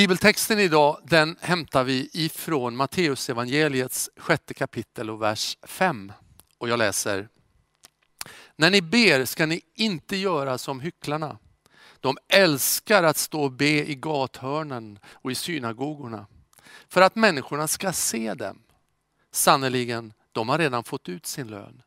Bibeltexten idag den hämtar vi ifrån Matteus evangeliets sjätte kapitel och vers 5. Och jag läser. När ni ber ska ni inte göra som hycklarna. De älskar att stå och be i gathörnen och i synagogorna för att människorna ska se dem. Sannerligen, de har redan fått ut sin lön.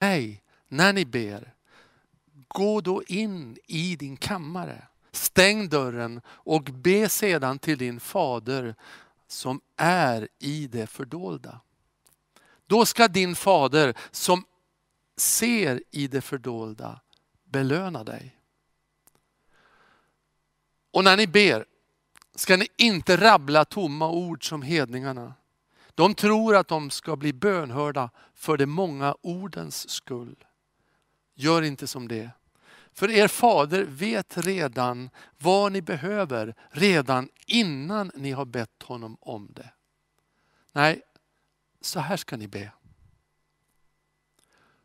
Nej, när ni ber, gå då in i din kammare Stäng dörren och be sedan till din fader som är i det fördolda. Då ska din fader som ser i det fördolda belöna dig. Och när ni ber ska ni inte rabbla tomma ord som hedningarna. De tror att de ska bli bönhörda för de många ordens skull. Gör inte som det. För er fader vet redan vad ni behöver redan innan ni har bett honom om det. Nej, så här ska ni be.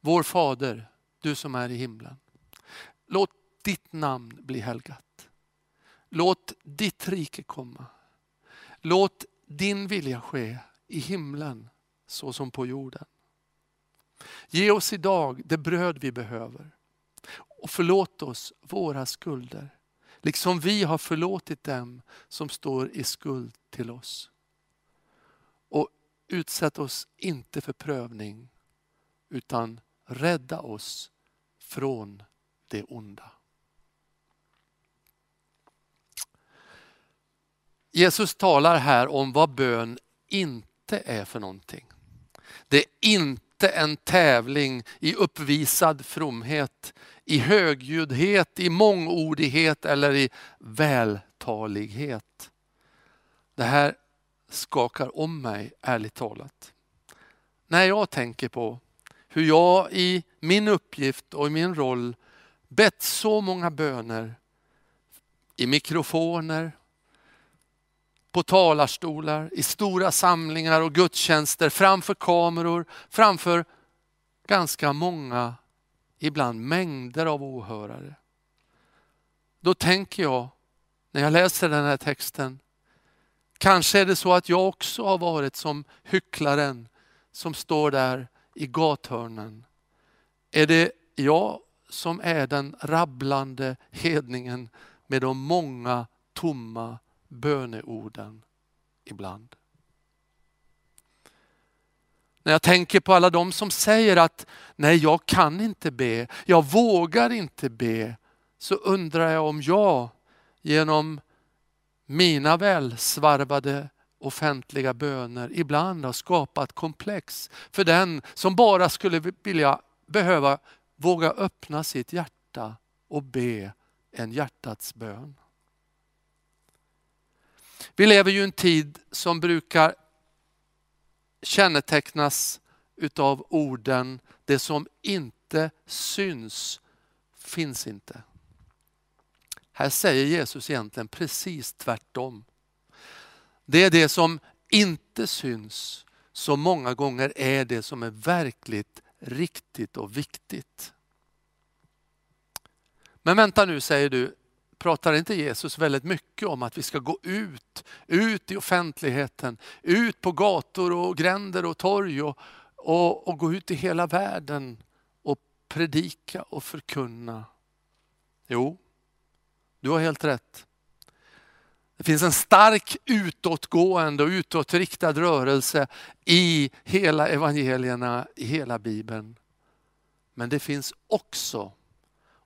Vår fader, du som är i himlen. Låt ditt namn bli helgat. Låt ditt rike komma. Låt din vilja ske i himlen så som på jorden. Ge oss idag det bröd vi behöver och förlåt oss våra skulder, liksom vi har förlåtit dem som står i skuld till oss. Och utsätt oss inte för prövning, utan rädda oss från det onda. Jesus talar här om vad bön inte är för någonting. Det är inte en tävling i uppvisad fromhet i högljuddhet, i mångordighet eller i vältalighet. Det här skakar om mig, ärligt talat. När jag tänker på hur jag i min uppgift och i min roll bett så många böner i mikrofoner, på talarstolar, i stora samlingar och gudstjänster, framför kameror, framför ganska många ibland mängder av åhörare. Då tänker jag, när jag läser den här texten, kanske är det så att jag också har varit som hycklaren som står där i gathörnen. Är det jag som är den rabblande hedningen med de många tomma böneorden ibland? När jag tänker på alla de som säger att nej, jag kan inte be, jag vågar inte be, så undrar jag om jag genom mina välsvarvade offentliga böner ibland har skapat komplex för den som bara skulle vilja behöva våga öppna sitt hjärta och be en hjärtats bön. Vi lever ju i en tid som brukar kännetecknas utav orden, det som inte syns finns inte. Här säger Jesus egentligen precis tvärtom. Det är det som inte syns som många gånger är det som är verkligt riktigt och viktigt. Men vänta nu säger du, pratar inte Jesus väldigt mycket om att vi ska gå ut, ut i offentligheten, ut på gator och gränder och torg och, och, och gå ut i hela världen och predika och förkunna. Jo, du har helt rätt. Det finns en stark utåtgående och utåtriktad rörelse i hela evangelierna, i hela Bibeln. Men det finns också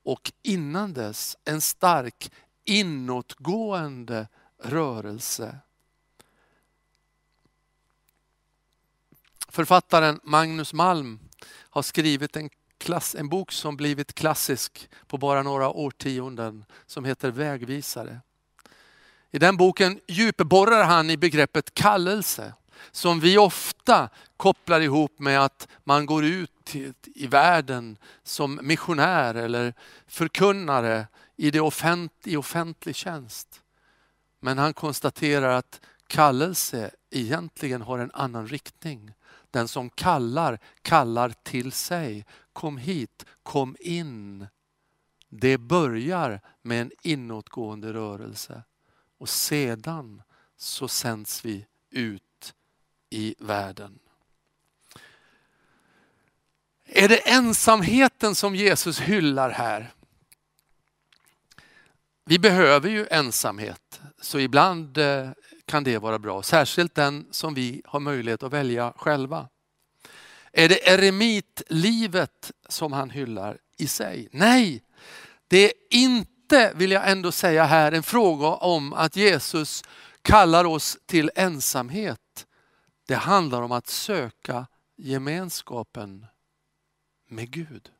och innan dess en stark inåtgående rörelse. Författaren Magnus Malm har skrivit en, klass, en bok som blivit klassisk på bara några årtionden som heter Vägvisare. I den boken djupborrar han i begreppet kallelse som vi ofta kopplar ihop med att man går ut i världen som missionär eller förkunnare i, det offent, i offentlig tjänst. Men han konstaterar att kallelse egentligen har en annan riktning. Den som kallar, kallar till sig. Kom hit, kom in. Det börjar med en inåtgående rörelse och sedan så sänds vi ut i världen. Är det ensamheten som Jesus hyllar här? Vi behöver ju ensamhet, så ibland eh, kan det vara bra. Särskilt den som vi har möjlighet att välja själva. Är det eremitlivet som han hyllar i sig? Nej, det är inte, vill jag ändå säga här, en fråga om att Jesus kallar oss till ensamhet. Det handlar om att söka gemenskapen med Gud.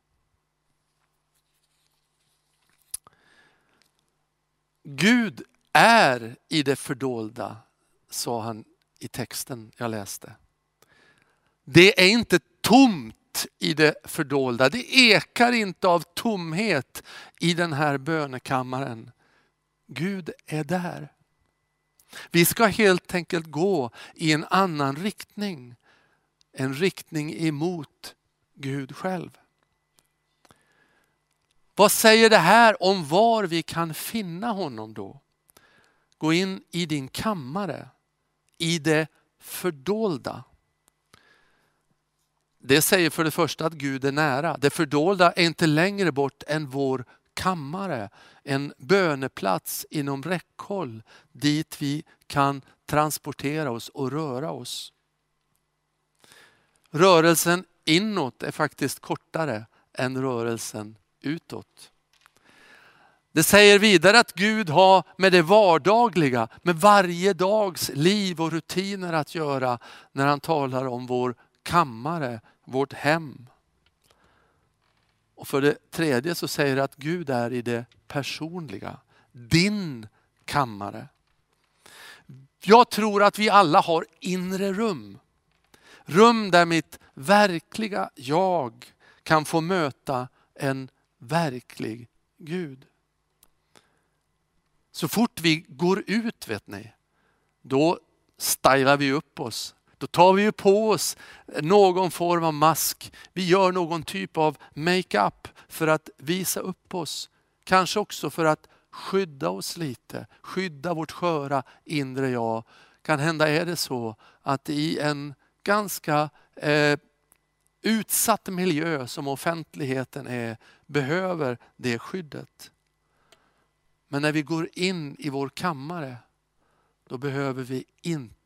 Gud är i det fördolda, sa han i texten jag läste. Det är inte tomt i det fördolda. Det ekar inte av tomhet i den här bönekammaren. Gud är där. Vi ska helt enkelt gå i en annan riktning. En riktning emot Gud själv. Vad säger det här om var vi kan finna honom då? Gå in i din kammare, i det fördolda. Det säger för det första att Gud är nära. Det fördolda är inte längre bort än vår kammare, en böneplats inom räckhåll dit vi kan transportera oss och röra oss. Rörelsen inåt är faktiskt kortare än rörelsen utåt. Det säger vidare att Gud har med det vardagliga, med varje dags liv och rutiner att göra när han talar om vår kammare, vårt hem. Och för det tredje så säger det att Gud är i det personliga, din kammare. Jag tror att vi alla har inre rum. Rum där mitt verkliga jag kan få möta en verklig Gud. Så fort vi går ut, vet ni, då stylar vi upp oss. Då tar vi ju på oss någon form av mask. Vi gör någon typ av makeup för att visa upp oss. Kanske också för att skydda oss lite, skydda vårt sköra inre jag. Kan hända är det så att i en ganska eh, utsatt miljö som offentligheten är, behöver det skyddet. Men när vi går in i vår kammare, då behöver vi inte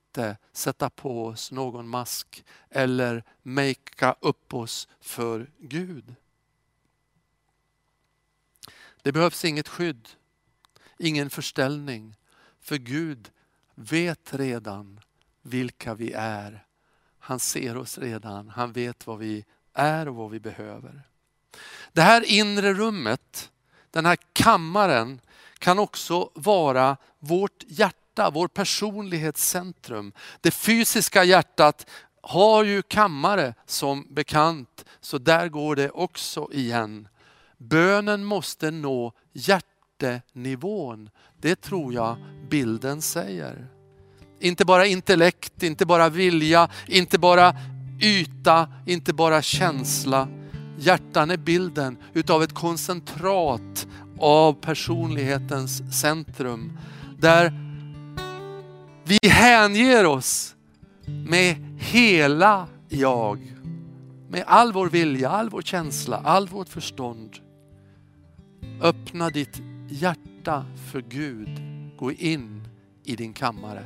sätta på oss någon mask eller makea upp oss för Gud. Det behövs inget skydd, ingen förställning, för Gud vet redan vilka vi är. Han ser oss redan, han vet vad vi är och vad vi behöver. Det här inre rummet, den här kammaren kan också vara vårt hjärta, vår personlighetscentrum. Det fysiska hjärtat har ju kammare som bekant, så där går det också igen. Bönen måste nå hjärtenivån. Det tror jag bilden säger. Inte bara intellekt, inte bara vilja, inte bara yta, inte bara känsla. Hjärtan är bilden utav ett koncentrat av personlighetens centrum. Där vi hänger oss med hela jag. Med all vår vilja, all vår känsla, all vårt förstånd. Öppna ditt hjärta för Gud. Gå in i din kammare.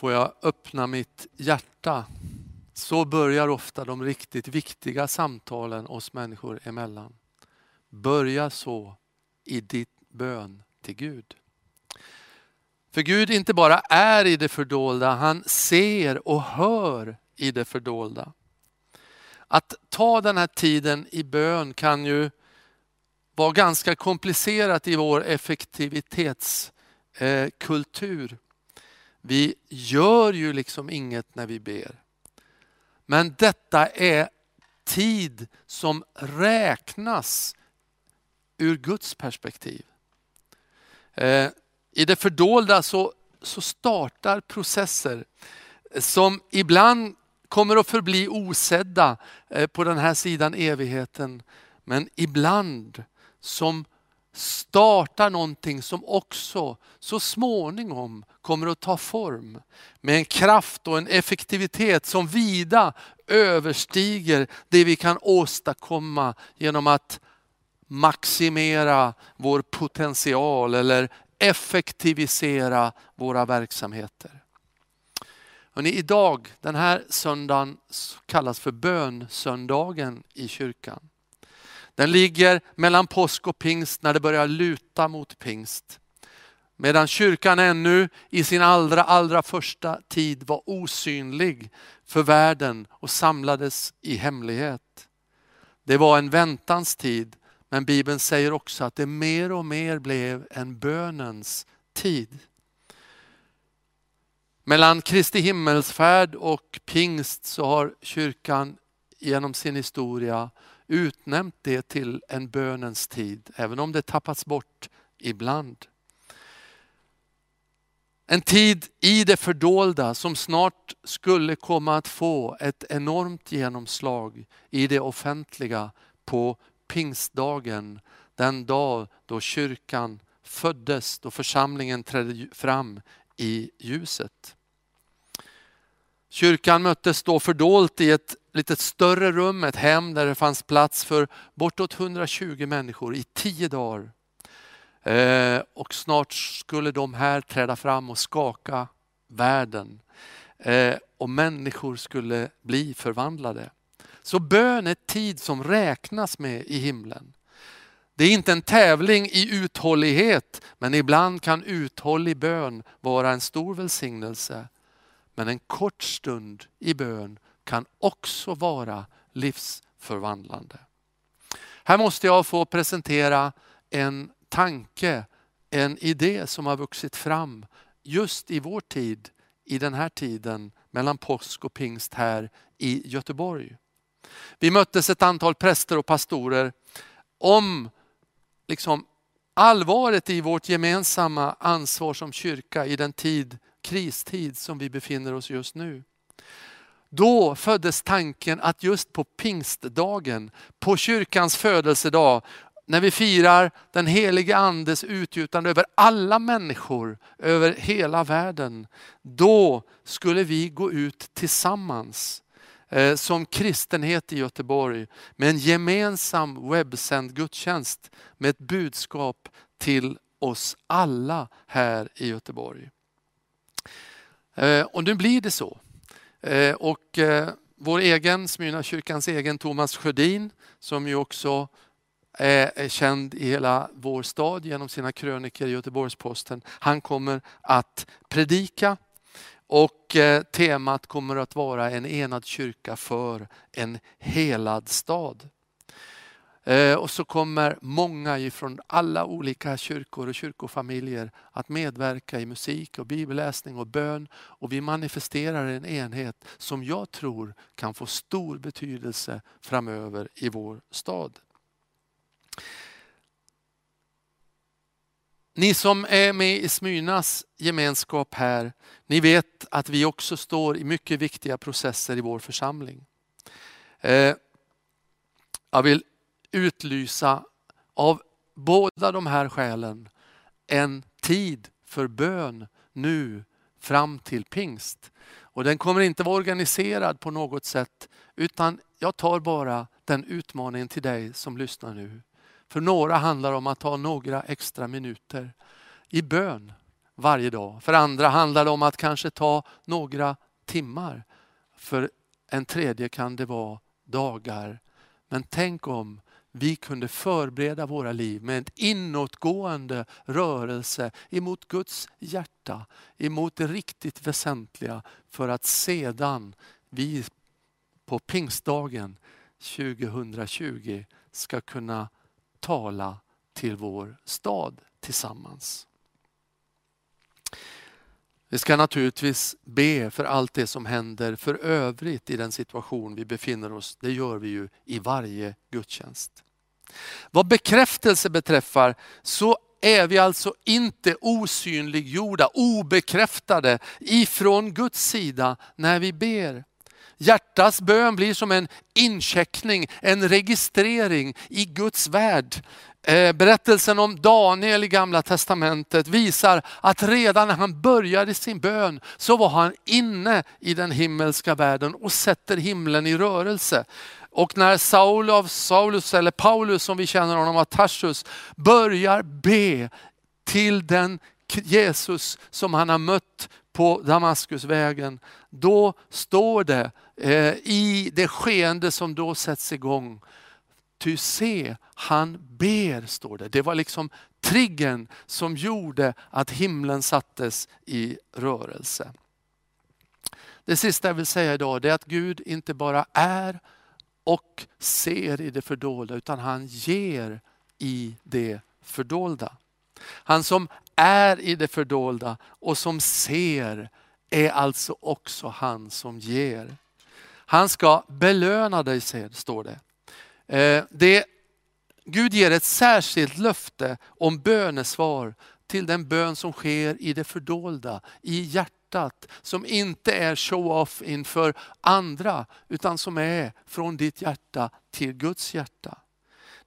Får jag öppna mitt hjärta? Så börjar ofta de riktigt viktiga samtalen oss människor emellan. Börja så i ditt bön till Gud. För Gud inte bara är i det fördolda, han ser och hör i det fördolda. Att ta den här tiden i bön kan ju vara ganska komplicerat i vår effektivitetskultur. Eh, vi gör ju liksom inget när vi ber. Men detta är tid som räknas ur Guds perspektiv. Eh, I det fördolda så, så startar processer som ibland kommer att förbli osedda eh, på den här sidan evigheten. Men ibland som startar någonting som också så småningom kommer att ta form med en kraft och en effektivitet som vida överstiger det vi kan åstadkomma genom att maximera vår potential eller effektivisera våra verksamheter. Hörrni, idag, den här söndagen kallas för bönsöndagen i kyrkan. Den ligger mellan påsk och pingst när det börjar luta mot pingst. Medan kyrkan ännu i sin allra, allra första tid var osynlig för världen och samlades i hemlighet. Det var en väntans tid, men Bibeln säger också att det mer och mer blev en bönens tid. Mellan Kristi himmelsfärd och pingst så har kyrkan genom sin historia utnämnt det till en bönens tid, även om det tappats bort ibland. En tid i det fördolda som snart skulle komma att få ett enormt genomslag i det offentliga på pingstdagen, den dag då kyrkan föddes, då församlingen trädde fram i ljuset. Kyrkan möttes då fördolt i ett lite större rum, ett hem där det fanns plats för bortåt 120 människor i tio dagar. Eh, och snart skulle de här träda fram och skaka världen. Eh, och människor skulle bli förvandlade. Så bön är tid som räknas med i himlen. Det är inte en tävling i uthållighet, men ibland kan uthållig bön vara en stor välsignelse. Men en kort stund i bön kan också vara livsförvandlande. Här måste jag få presentera en tanke, en idé som har vuxit fram just i vår tid, i den här tiden mellan påsk och pingst här i Göteborg. Vi möttes ett antal präster och pastorer om liksom allvaret i vårt gemensamma ansvar som kyrka i den tid, kristid som vi befinner oss just nu. Då föddes tanken att just på pingstdagen, på kyrkans födelsedag, när vi firar den helige andes utgjutande över alla människor, över hela världen. Då skulle vi gå ut tillsammans eh, som kristenhet i Göteborg med en gemensam webbsänd gudstjänst med ett budskap till oss alla här i Göteborg. Eh, och nu blir det så. Eh, och eh, vår egen, Smyrnakyrkans egen Thomas Sjödin, som ju också är känd i hela vår stad genom sina kröniker i Göteborgs-Posten. Han kommer att predika och temat kommer att vara en enad kyrka för en helad stad. Eh, och så kommer många ifrån alla olika kyrkor och kyrkofamiljer att medverka i musik och bibelläsning och bön. Och vi manifesterar en enhet som jag tror kan få stor betydelse framöver i vår stad. Ni som är med i Smyrnas gemenskap här, ni vet att vi också står i mycket viktiga processer i vår församling. Eh, jag vill utlysa av båda de här skälen en tid för bön nu fram till pingst. Och den kommer inte vara organiserad på något sätt utan jag tar bara den utmaningen till dig som lyssnar nu. För några handlar det om att ta några extra minuter i bön varje dag. För andra handlar det om att kanske ta några timmar. För en tredje kan det vara dagar. Men tänk om vi kunde förbereda våra liv med en inåtgående rörelse emot Guds hjärta, emot det riktigt väsentliga för att sedan vi på pingstdagen 2020 ska kunna tala till vår stad tillsammans. Vi ska naturligtvis be för allt det som händer för övrigt i den situation vi befinner oss. Det gör vi ju i varje gudstjänst. Vad bekräftelse beträffar så är vi alltså inte osynliggjorda, obekräftade ifrån Guds sida när vi ber. Hjärtats bön blir som en incheckning, en registrering i Guds värld. Eh, berättelsen om Daniel i gamla testamentet visar att redan när han började sin bön så var han inne i den himmelska världen och sätter himlen i rörelse. Och när Saul av Saulus, eller Paulus som vi känner honom av Tarsus, börjar be till den Jesus som han har mött på Damaskusvägen, då står det eh, i det skeende som då sätts igång, Ty se, han ber, står det. Det var liksom triggen som gjorde att himlen sattes i rörelse. Det sista jag vill säga idag är att Gud inte bara är och ser i det fördolda utan han ger i det fördolda. Han som är i det fördolda och som ser är alltså också han som ger. Han ska belöna dig, står det. Eh, det. Gud ger ett särskilt löfte om bönesvar till den bön som sker i det fördolda, i hjärtat, som inte är show-off inför andra, utan som är från ditt hjärta till Guds hjärta.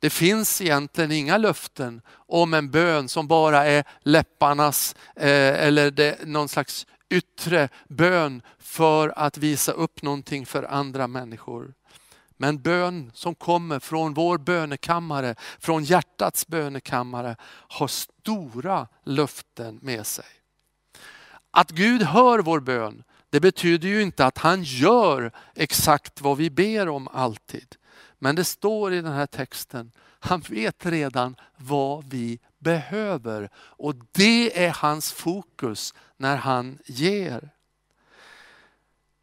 Det finns egentligen inga löften om en bön som bara är läpparnas eh, eller det, någon slags yttre bön för att visa upp någonting för andra människor. Men bön som kommer från vår bönekammare, från hjärtats bönekammare, har stora löften med sig. Att Gud hör vår bön, det betyder ju inte att han gör exakt vad vi ber om alltid. Men det står i den här texten, han vet redan vad vi behöver och det är hans fokus när han ger.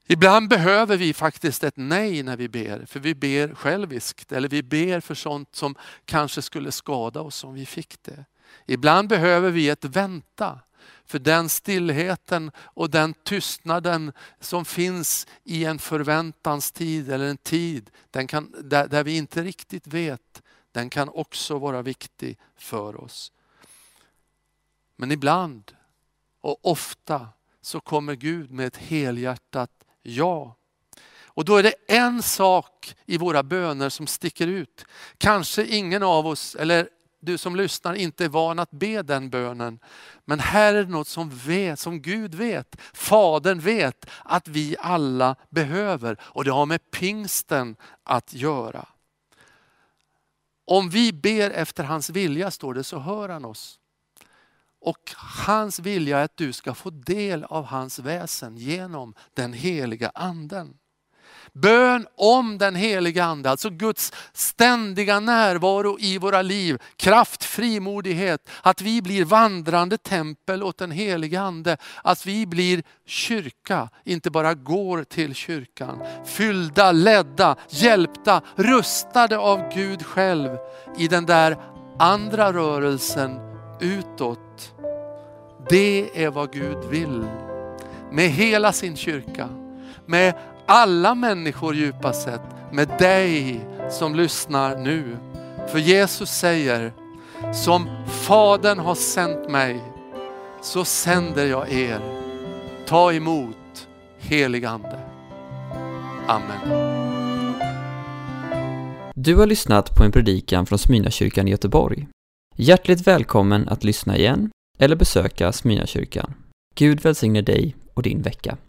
Ibland behöver vi faktiskt ett nej när vi ber, för vi ber själviskt eller vi ber för sånt som kanske skulle skada oss om vi fick det. Ibland behöver vi ett vänta, för den stillheten och den tystnaden som finns i en förväntans tid eller en tid den kan, där, där vi inte riktigt vet, den kan också vara viktig för oss. Men ibland och ofta så kommer Gud med ett helhjärtat ja. Och då är det en sak i våra böner som sticker ut. Kanske ingen av oss, eller du som lyssnar, inte är van att be den bönen. Men här är det något som, vet, som Gud vet, Fadern vet att vi alla behöver. Och det har med pingsten att göra. Om vi ber efter hans vilja, står det, så hör han oss. Och hans vilja är att du ska få del av hans väsen genom den heliga anden. Bön om den heliga ande, alltså Guds ständiga närvaro i våra liv, kraft, frimodighet, att vi blir vandrande tempel åt den heliga ande, att vi blir kyrka, inte bara går till kyrkan. Fyllda, ledda, hjälpta, rustade av Gud själv i den där andra rörelsen utåt. Det är vad Gud vill. Med hela sin kyrka, med alla människor djupast sett, med dig som lyssnar nu. För Jesus säger, som Fadern har sänt mig, så sänder jag er. Ta emot helig Ande. Amen. Du har lyssnat på en predikan från Smyrnakyrkan i Göteborg. Hjärtligt välkommen att lyssna igen eller besöka Smyrnakyrkan. Gud välsigne dig och din vecka.